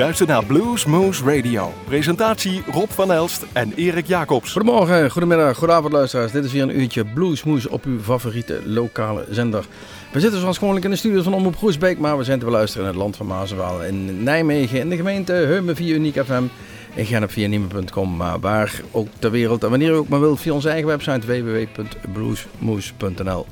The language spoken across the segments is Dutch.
luistert naar Blues Moose Radio. Presentatie Rob van Elst en Erik Jacobs. Goedemorgen, goedemiddag, goedenavond luisteraars. Dit is weer een uurtje Bluesmoes op uw favoriete lokale zender. We zitten zoals gewoonlijk in de studios van Omroep Groesbeek, maar we zijn te beluisteren in het land van Mazenwaal in Nijmegen, in de gemeente Heumen via Uniek FM en Gennep via Niemen.com. Maar waar ook ter wereld en wanneer u ook maar wilt via onze eigen website www.bluesmoes.nl.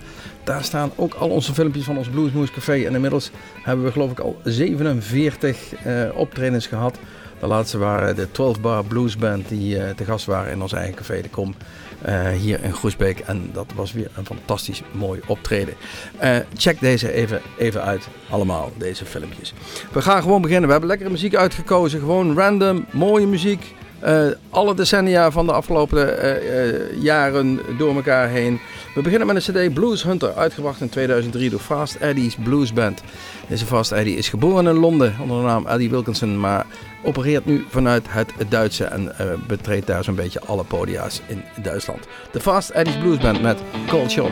Daar staan ook al onze filmpjes van ons Bluesmoes Café. En inmiddels hebben we geloof ik al 47 uh, optredens gehad. De laatste waren de 12 Bar Blues Band die uh, te gast waren in ons eigen café De Kom. Uh, hier in Groesbeek. En dat was weer een fantastisch mooi optreden. Check deze even, even uit, allemaal, deze filmpjes. We gaan gewoon beginnen. We hebben lekkere muziek uitgekozen. Gewoon random, mooie muziek. Uh, alle decennia van de afgelopen jaren door elkaar heen. We beginnen met een CD Blues Hunter, uitgebracht in 2003 door Fast Eddie's Blues Band. Deze Fast Eddie is geboren in Londen onder de naam Eddie Wilkinson, maar opereert nu vanuit het Duitse en uh, betreedt daar zo'n beetje alle podia's in Duitsland. De Fast Eddie's Blues Band met Cold Shot.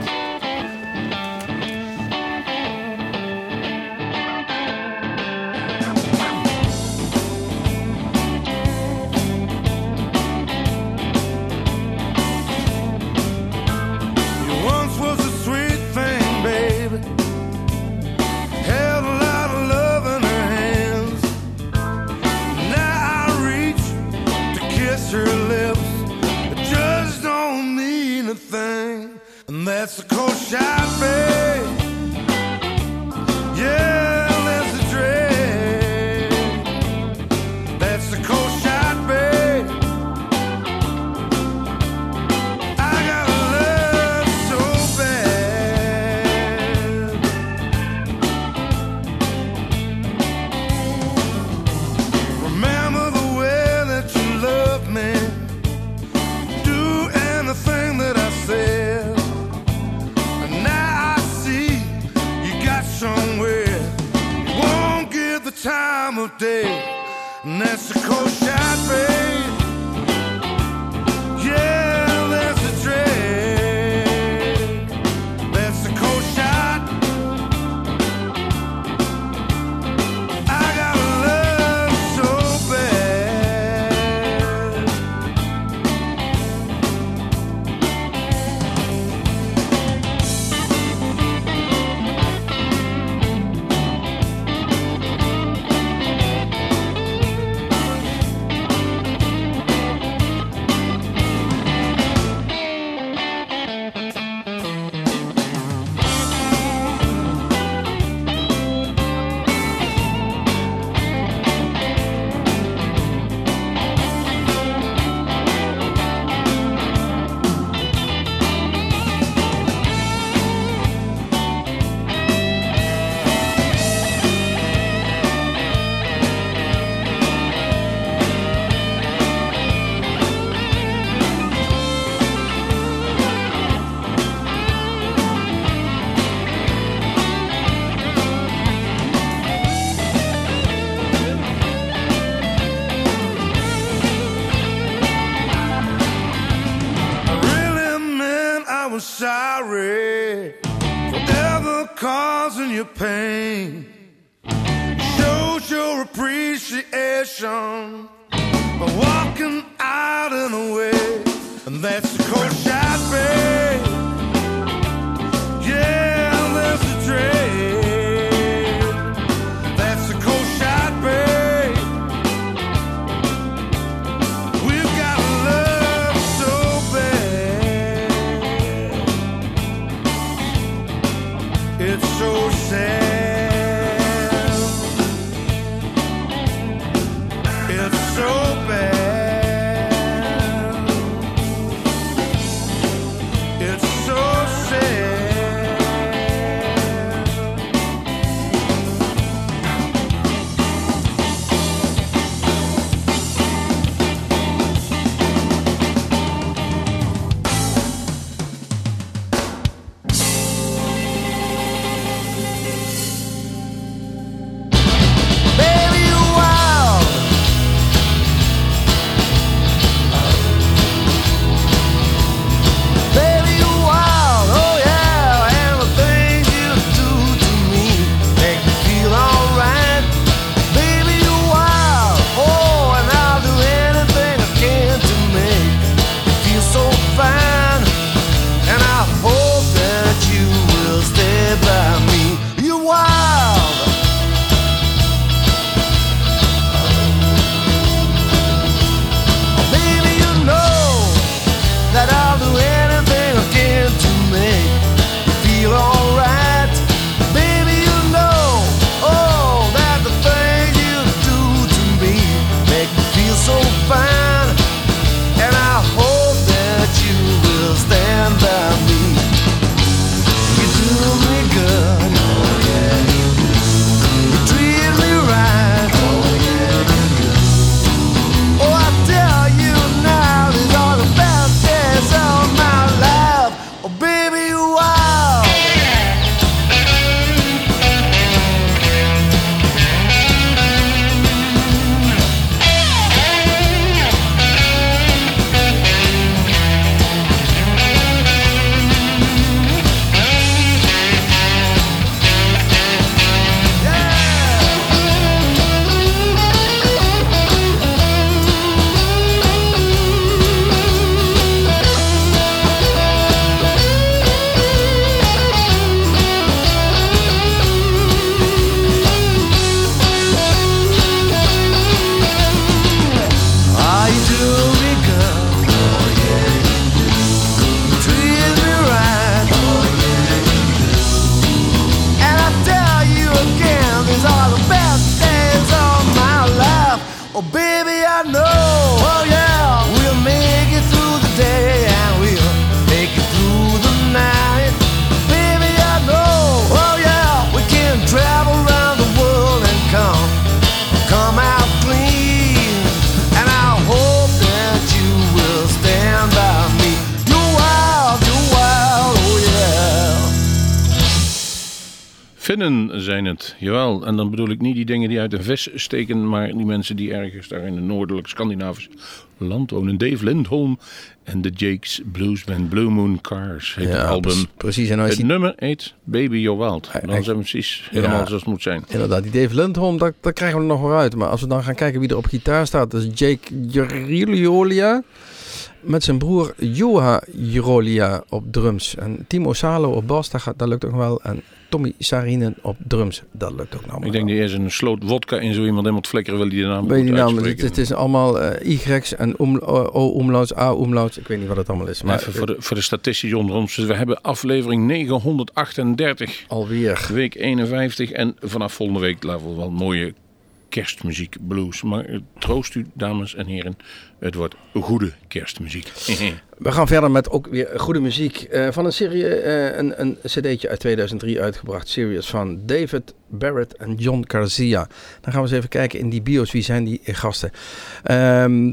your pain, shows your appreciation by walking out and away, and that's the course. Jawel. En dan bedoel ik niet die dingen die uit een vis steken, maar die mensen die ergens daar in een noordelijk Scandinavisch land wonen. Dave Lindholm en de Jake's Blues Band Blue Moon Cars heet het album. Precies. En als Het nummer heet Baby Your Wild. Dan zijn we precies helemaal Ja. zoals het moet zijn. inderdaad, die Dave Lindholm, daar, daar krijgen we er nog wel uit. Maar als we dan gaan kijken wie er op gitaar staat, dat is Jake Jiroliolia. Met zijn broer Juha Jirolia op drums. En Timo Salo op bas, dat, gaat, dat lukt ook wel. En Tommy Sarinen op drums, dat lukt ook nog Ik denk dat eerst een sloot vodka in zo iemand helemaal flikkeren wil die de naam Weet je die naam? Het, is allemaal eh Y's en om, O-umlauts, A-umlauts. Ik weet niet wat het allemaal is. Maar Maar even voor de, voor de statistici onder ons. Dus we hebben aflevering 938, alweer. week 51. En vanaf volgende week laten we wel mooie kerstmuziek, blues. Maar eh, troost u, dames en heren, het wordt goede kerstmuziek. We gaan verder met ook weer goede muziek. eh, van een serie, eh, een, een cd'tje uit 2003 uitgebracht. Series van David Barrett en John Garcia. Dan gaan we eens even kijken in die bios. Wie zijn die gasten? Ehm,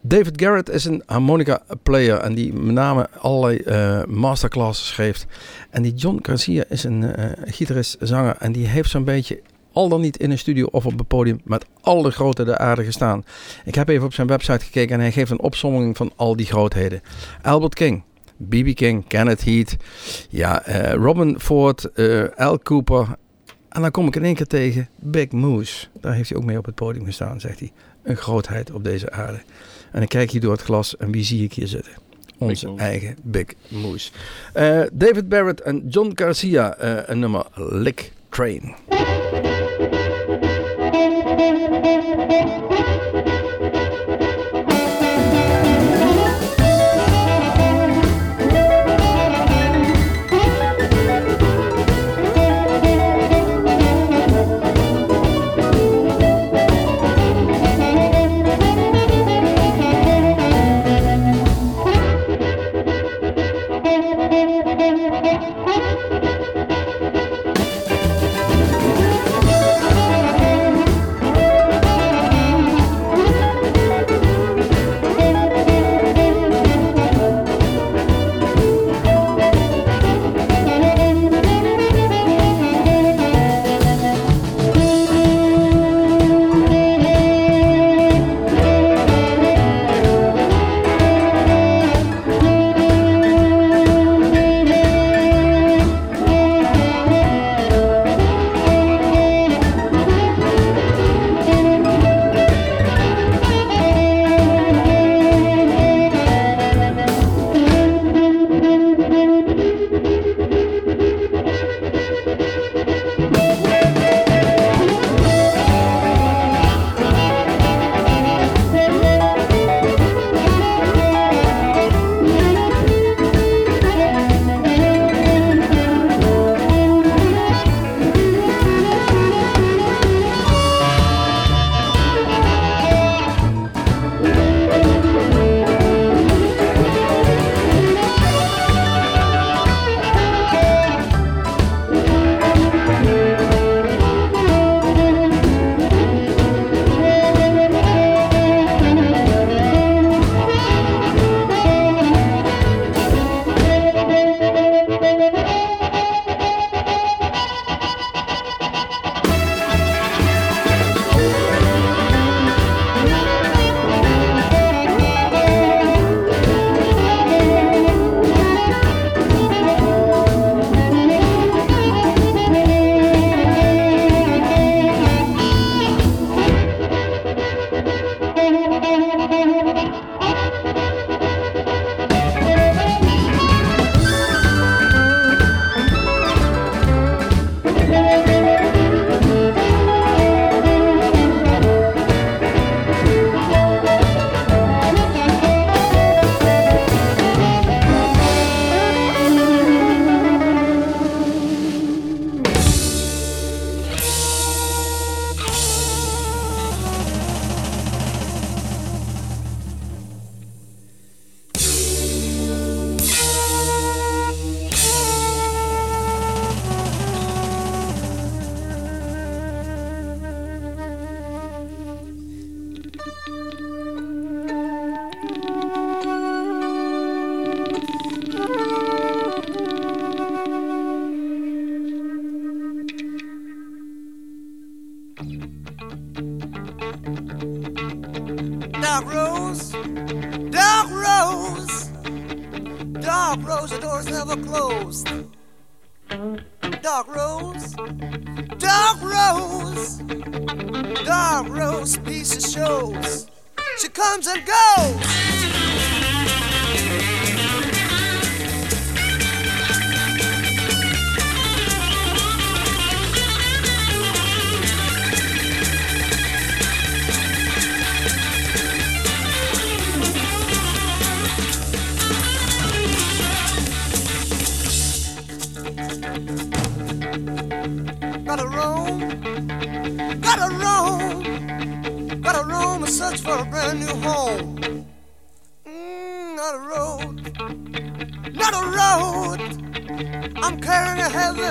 David Garrett is een harmonica player en die met name allerlei masterclasses geeft. En die John Garcia is een eh, gitarist, zanger en die heeft zo'n beetje al dan niet in een studio of op een podium met alle grote de aarde gestaan. Ik heb even op zijn website gekeken en hij geeft een opsomming van al die grootheden. Albert King, B.B. King, Kenneth Heat, ja, eh, Robin Ford, eh, Al Cooper. En dan kom ik in één keer tegen Big Moose. Daar heeft hij ook mee op het podium gestaan, zegt hij. Een grootheid op deze aarde. En ik kijk hier door het glas en wie zie ik hier zitten? Onze eigen Big Moose. Eh, David Barrett en John Garcia, een nummer Lick Train. Thank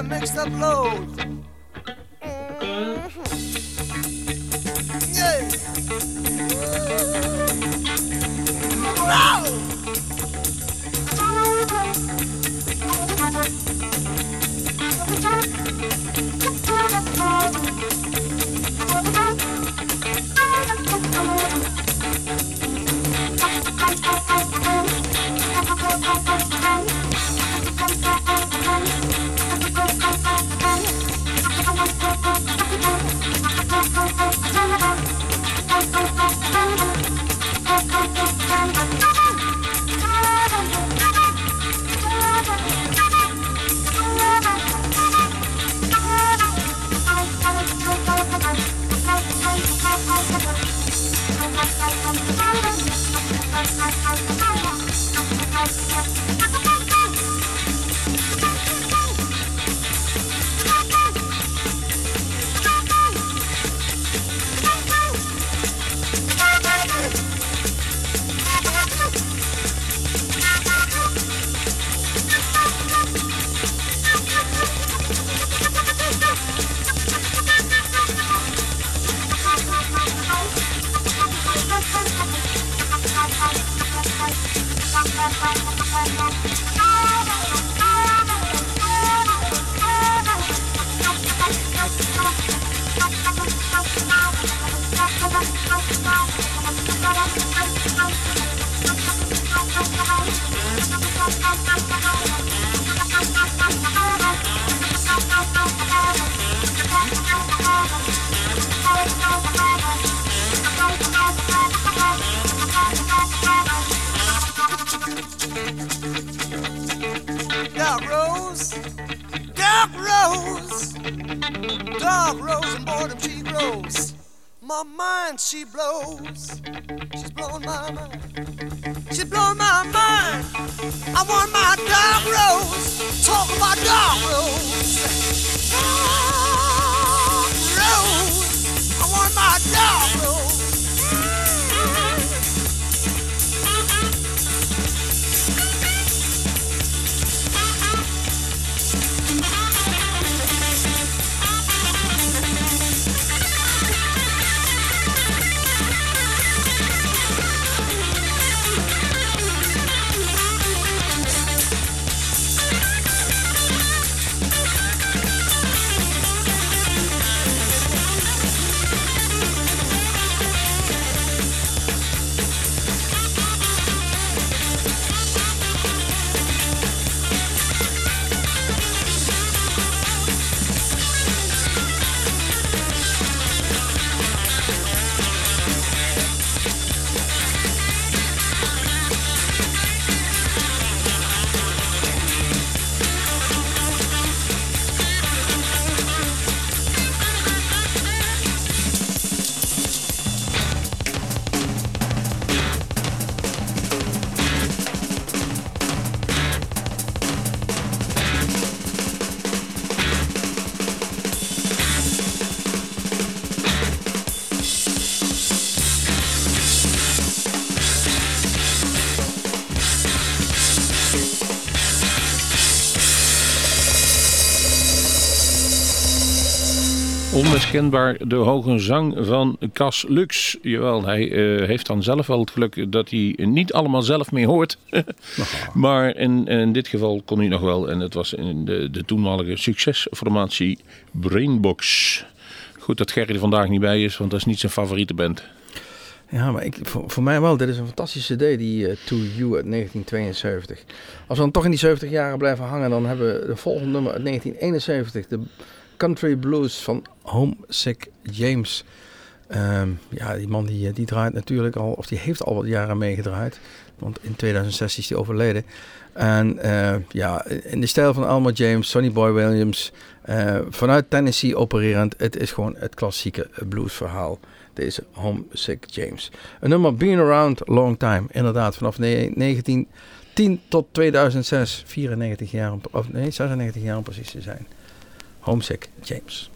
mixed up load. Dark dark rose and boredom she grows. My mind she blows, she's blowing my mind. She's blowing my mind. I want my dark rose. Talk about dark rose. Dark rose. I want my dark rose. onmiskenbaar de hoge zang van Cas Lux. Jawel, hij eh, heeft dan zelf wel het geluk dat hij niet allemaal zelf meer hoort. Nou. maar in, dit geval kon hij nog wel. En het was in de, de toenmalige succesformatie Brainbox. Goed dat Gerry er vandaag niet bij is, want dat is niet zijn favoriete band. Ja, maar ik, voor, mij wel. Dit is een fantastische CD, die eh, To You uit 1972. Als we dan toch in die 70 jaren blijven hangen, dan hebben we de volgende nummer uit 1971. De Country Blues van Homesick James. Ehm, ja, die man die, eh, die draait natuurlijk al, of die heeft al wat jaren meegedraaid. Want in 2006 is hij overleden. En eh, ja, in de stijl van Alma James, Sonny Boy Williams, eh, vanuit Tennessee opererend. Het is gewoon het klassieke bluesverhaal. Deze Homesick James. Een nummer Been Around Long Time. Inderdaad, vanaf 1910 tot 2006. 94 jaar, of nee, 96 jaar precies te zijn. Homesick James.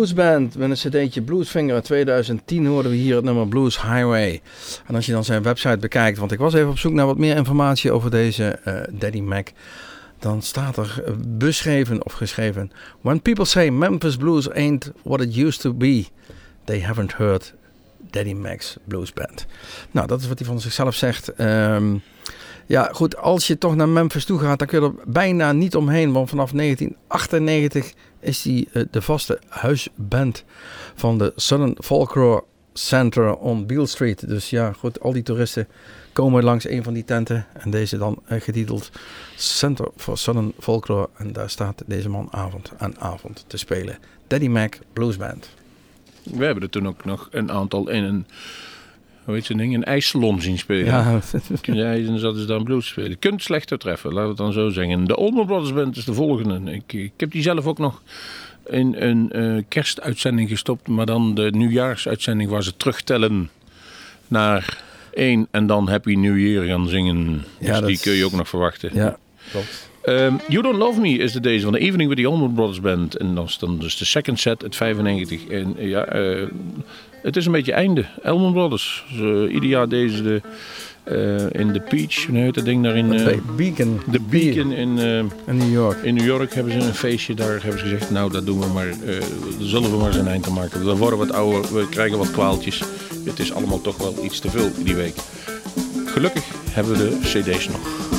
Max Blues Band met een cd'tje Bluesfinger uit 2010 hoorden we hier het nummer Blues Highway. En als je dan zijn website bekijkt, want ik was even op zoek naar wat meer informatie over deze eh, Daddy Mac. Dan staat er eh, beschreven of geschreven. When people say Memphis Blues ain't what it used to be, they haven't heard Daddy Max Blues Band. Nou, dat is wat hij van zichzelf zegt. Ehm, ja, goed, als je toch naar Memphis toe gaat, dan kun je er bijna niet omheen. Want vanaf 1998 is hij uh, de vaste huisband van de Southern Folklore Center on Beale Street. Dus ja, goed, al die toeristen komen langs een van die tenten. En deze dan uh, getiteld Center for Southern Folklore. En daar staat deze man avond aan avond te spelen. Daddy Mac Blues Band. We hebben er toen ook nog een aantal in een, hoe heet zo'n ding, een ijssalon zien spelen. Ja, Ja, en zaten ze dan blues spelen. Je kunt slechter treffen, laten we het dan zo zeggen. De Allman Brothers Band is de volgende. Ik, ik heb die zelf ook nog in een eh, kerstuitzending gestopt, maar dan de nieuwjaarsuitzending waar ze terugtellen naar één en dan Happy New Year gaan zingen. Ja, dus dat die is- kun je ook nog verwachten. ja klopt. Ehm, you Don't Love Me is de deze van de Evening with the Allman Brothers Band. En dat is dan dus de second set, het 95. En ja, eh, het is een beetje einde. Allman Brothers. Dus, eh, ieder jaar deze de, eh, in de Peach, hoe heet dat ding daar in... Bij Beacon. de Beacon in, In New York. in New York hebben ze een feestje. Daar hebben ze gezegd, nou dat doen we maar, zullen we maar eens een eind aan maken. We worden wat ouder, we krijgen wat kwaaltjes. Het is allemaal toch wel iets te veel die week. Gelukkig hebben we de cd's nog.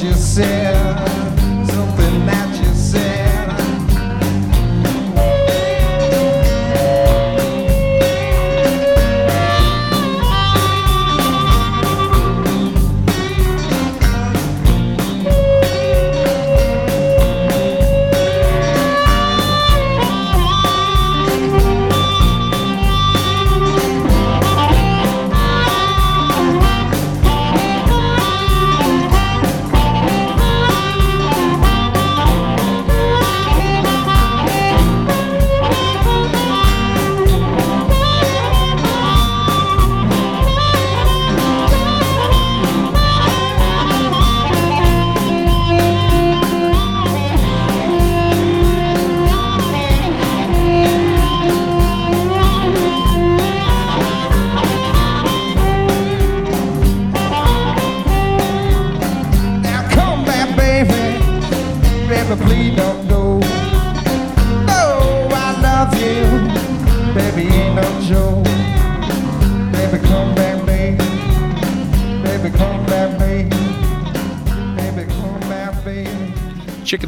de ser.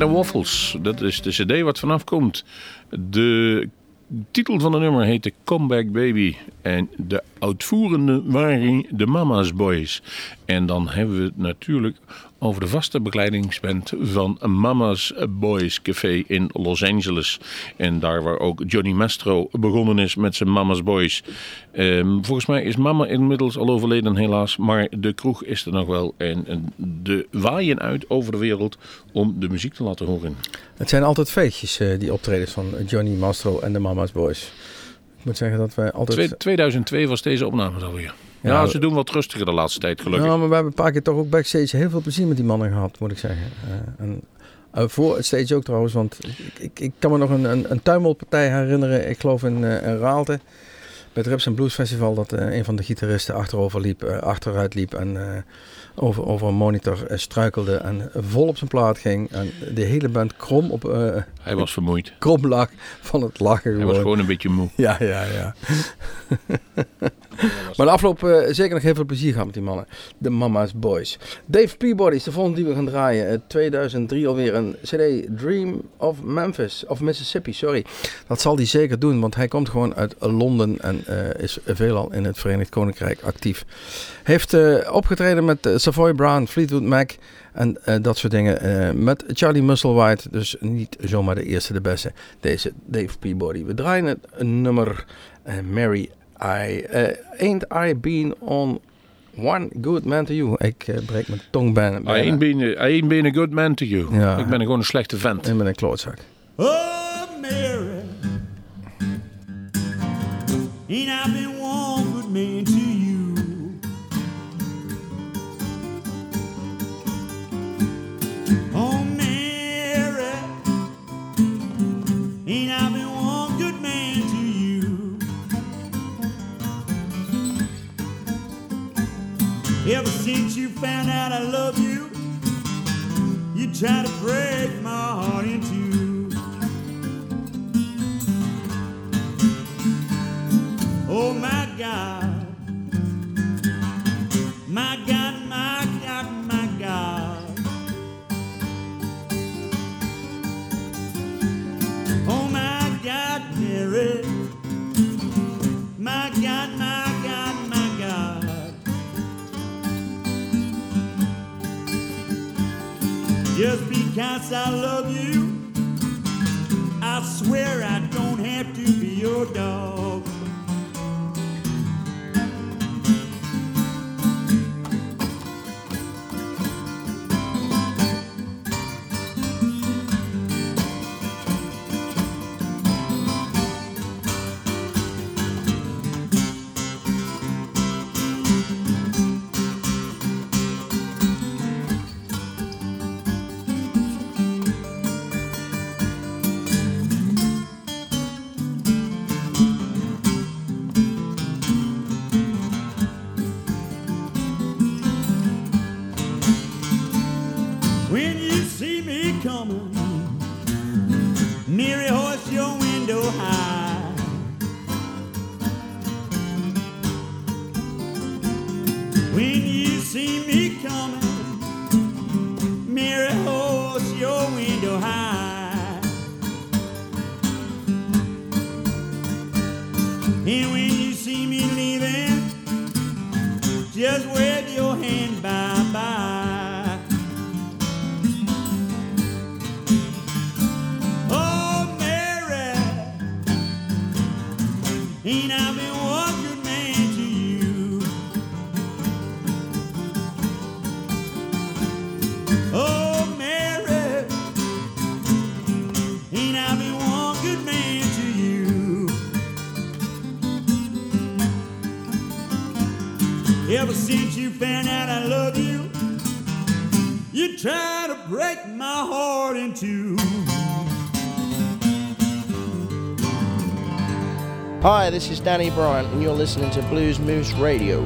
And Waffles, dat is de cd wat vanaf komt. De titel van de nummer heette Comeback Baby. En de uitvoerende waren de Mama's Boys. En dan hebben we het natuurlijk over de vaste begeleidingsband van Mama's Boys Café in Los Angeles. En daar waar ook Johnny Mastro begonnen is met zijn Mama's Boys. Ehm, volgens mij is mama inmiddels al overleden helaas, maar de kroeg is er nog wel. En, de waaien uit over de wereld om de muziek te laten horen. Het zijn altijd feestjes, eh, die optredens van Johnny Mastro en de Mama's Boys. Ik moet zeggen dat wij altijd... Twee- 2002 was deze opname alweer. Ja, Ja, ze doen wat rustiger de laatste tijd gelukkig. Ja, maar we hebben een paar keer toch ook backstage heel veel plezier met die mannen gehad, moet ik zeggen. Eh, en, eh, voor het stage ook trouwens, want ik, ik, ik kan me nog een, een, een tuimelpartij herinneren, ik geloof in, eh, in Raalte. Het Rips Blues Festival dat eh, een van de gitaristen achterover liep, eh, achteruit liep en eh, over, over een monitor struikelde en vol op zijn plaat ging. En de hele band krom, op, Hij was vermoeid. krom lag van het lachen Hij was gewoon een beetje moe. Ja, ja, ja. maar de afloop eh, zeker nog heel veel plezier gehad met die mannen. De Mama's Boys. Dave Peabody is de volgende die we gaan draaien. Eh, 2003 alweer een CD Dream of Memphis, of Mississippi, sorry. Dat zal hij zeker doen, want hij komt gewoon uit Londen en eh, is veelal in het Verenigd Koninkrijk actief. Heeft eh, opgetreden met eh, Savoy Brown, Fleetwood Mac en eh, dat soort dingen. eh, met Charlie Musselwhite, dus niet zomaar de eerste, de beste. Deze Dave Peabody. We draaien het nummer eh, Mary I eh, Ain't I Been on One Good Man to You. Ik eh, breek mijn tong bijna. I ain't, been a, I ain't been a good man to you. Ja. Ik ben gewoon een slechte vent. Ik ben een klootzak. Oh, Mary, Ever since you found out I love you, you try to break my heart in two. Oh my God. I love you, Oh, Ever since you found out I love you, you try to break my heart in two. Hi, this is Danny Bryant, and you're listening to Blues Moose Radio.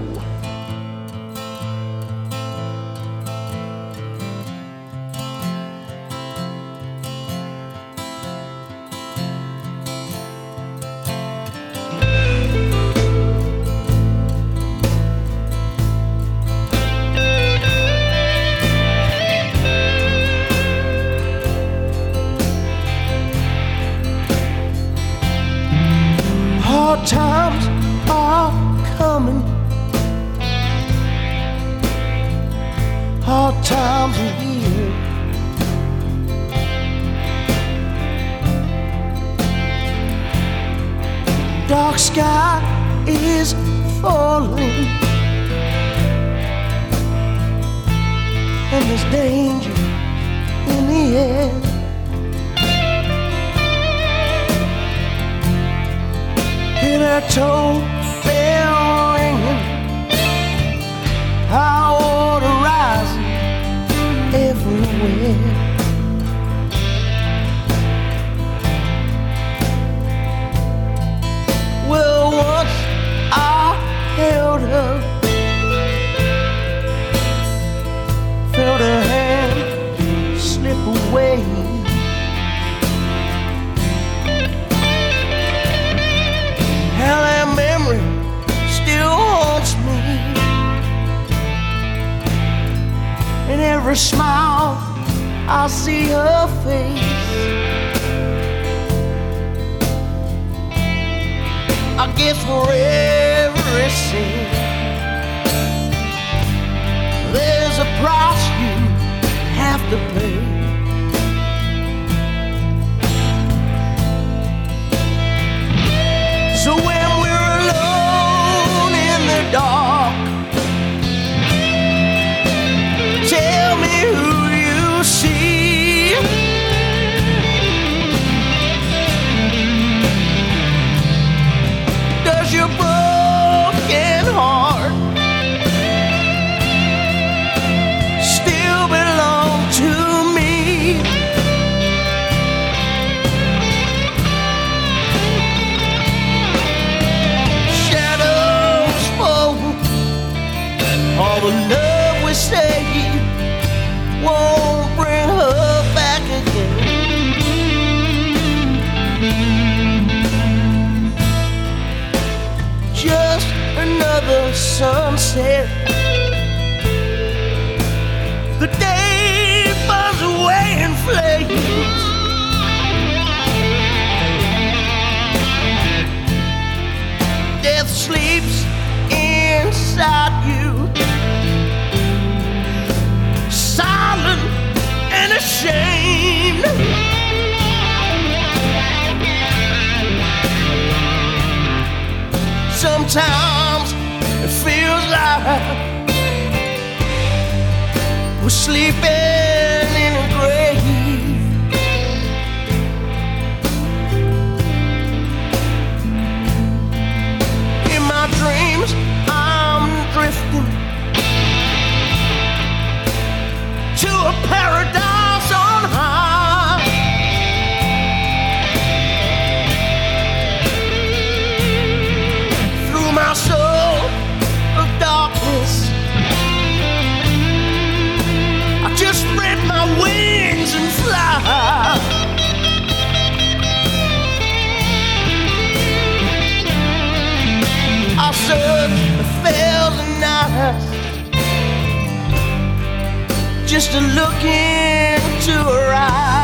Smile, I'll see her face. I guess for every sin, there's a price you have to pay. So when we're alone in the dark, see. Does your broken heart still belong to me? Shadows fall, all the love we saved won't bring her back again. Just another sunset. We're sleeping in a grave. In my dreams, I'm drifting to a paradise thousand nights just to look into her eyes.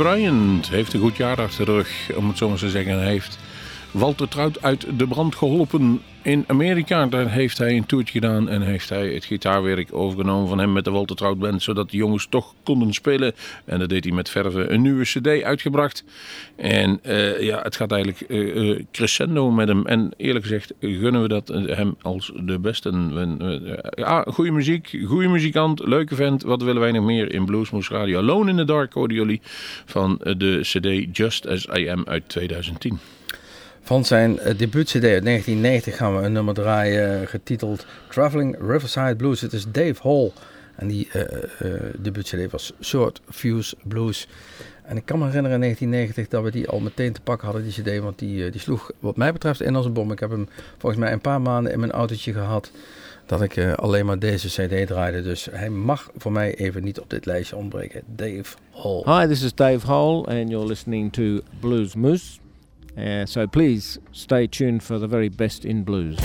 Bryant heeft een goed jaar achter de rug, om het zo maar te zeggen. Heeft Walter Trout uit de brand geholpen in Amerika. Daar heeft hij een toertje gedaan en heeft hij het gitaarwerk overgenomen van hem met de Walter Trout Band. Zodat de jongens toch konden spelen. En dat deed hij met verven een nieuwe cd uitgebracht. En eh, ja, het gaat eigenlijk uh, crescendo met hem. En eerlijk gezegd gunnen we dat hem als de beste. ja, goede muziek, goede muzikant, leuke vent. Wat willen wij nog meer in Bluesmoose Radio? Alone in the Dark hoorden jullie van de cd Just As I Am uit 2010. Van zijn uh, debuut-CD uit 1990 gaan we een nummer draaien getiteld Traveling Riverside Blues. Het is Dave Hall en die uh, uh, debuut-CD was Short Fuse Blues. En ik kan me herinneren in 1990 dat we die al meteen te pakken hadden, die CD. Want die, die sloeg wat mij betreft in als een bom. Ik heb hem volgens mij een paar maanden in mijn autootje gehad dat ik alleen maar deze CD draaide. Dus hij mag voor mij even niet op dit lijstje ontbreken. Dave Hall. Hi, this is Dave Hall and you're listening to Blues Moose. Uh, so please stay tuned for the very best in blues.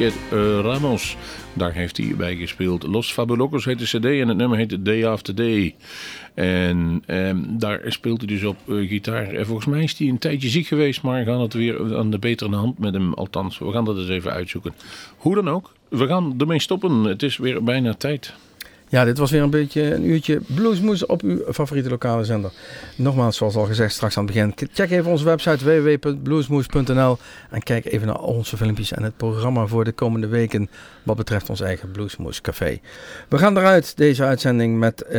Eh, Ramos. Daar heeft hij bij gespeeld. Los Fabulocos heet de cd en het nummer heet Day After Day. En ehm, daar speelt hij dus op eh, gitaar. En volgens mij is hij een tijdje ziek geweest, maar gaan het weer aan de betere hand met hem. Althans, we gaan dat eens even uitzoeken. Hoe dan ook, we gaan ermee stoppen. Het is weer bijna tijd. Ja, dit was weer een beetje een uurtje bluesmoes op uw favoriete lokale zender. Nogmaals, zoals al gezegd straks aan het begin, check even onze website www.bluesmoes.nl en kijk even naar onze filmpjes en het programma voor de komende weken wat betreft ons eigen Bluesmoes Café. We gaan eruit deze uitzending met uh,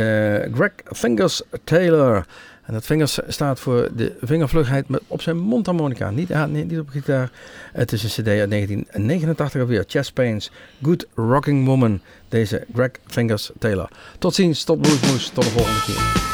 Greg Fingers Taylor. En dat vingers staat voor de vingervlugheid op zijn mondharmonica, niet, nee, niet op gitaar. Het is een cd uit 1989 alweer, Chess Pains, Good Rocking Woman, deze Greg Fingers Taylor. Tot ziens, tot Bluesmoes, tot de volgende keer.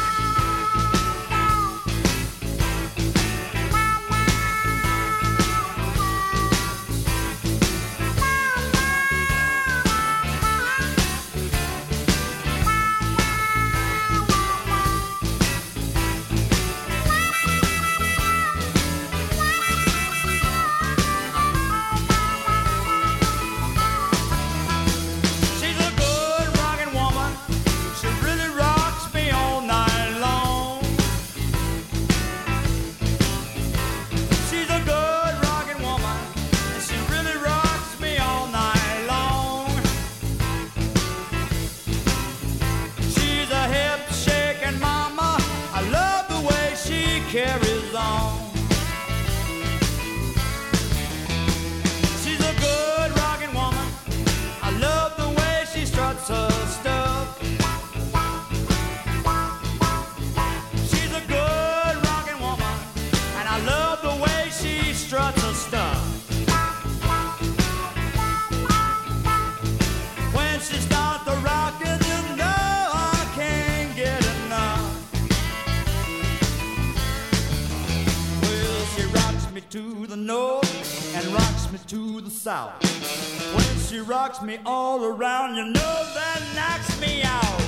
Me all around. You know that knocks me out.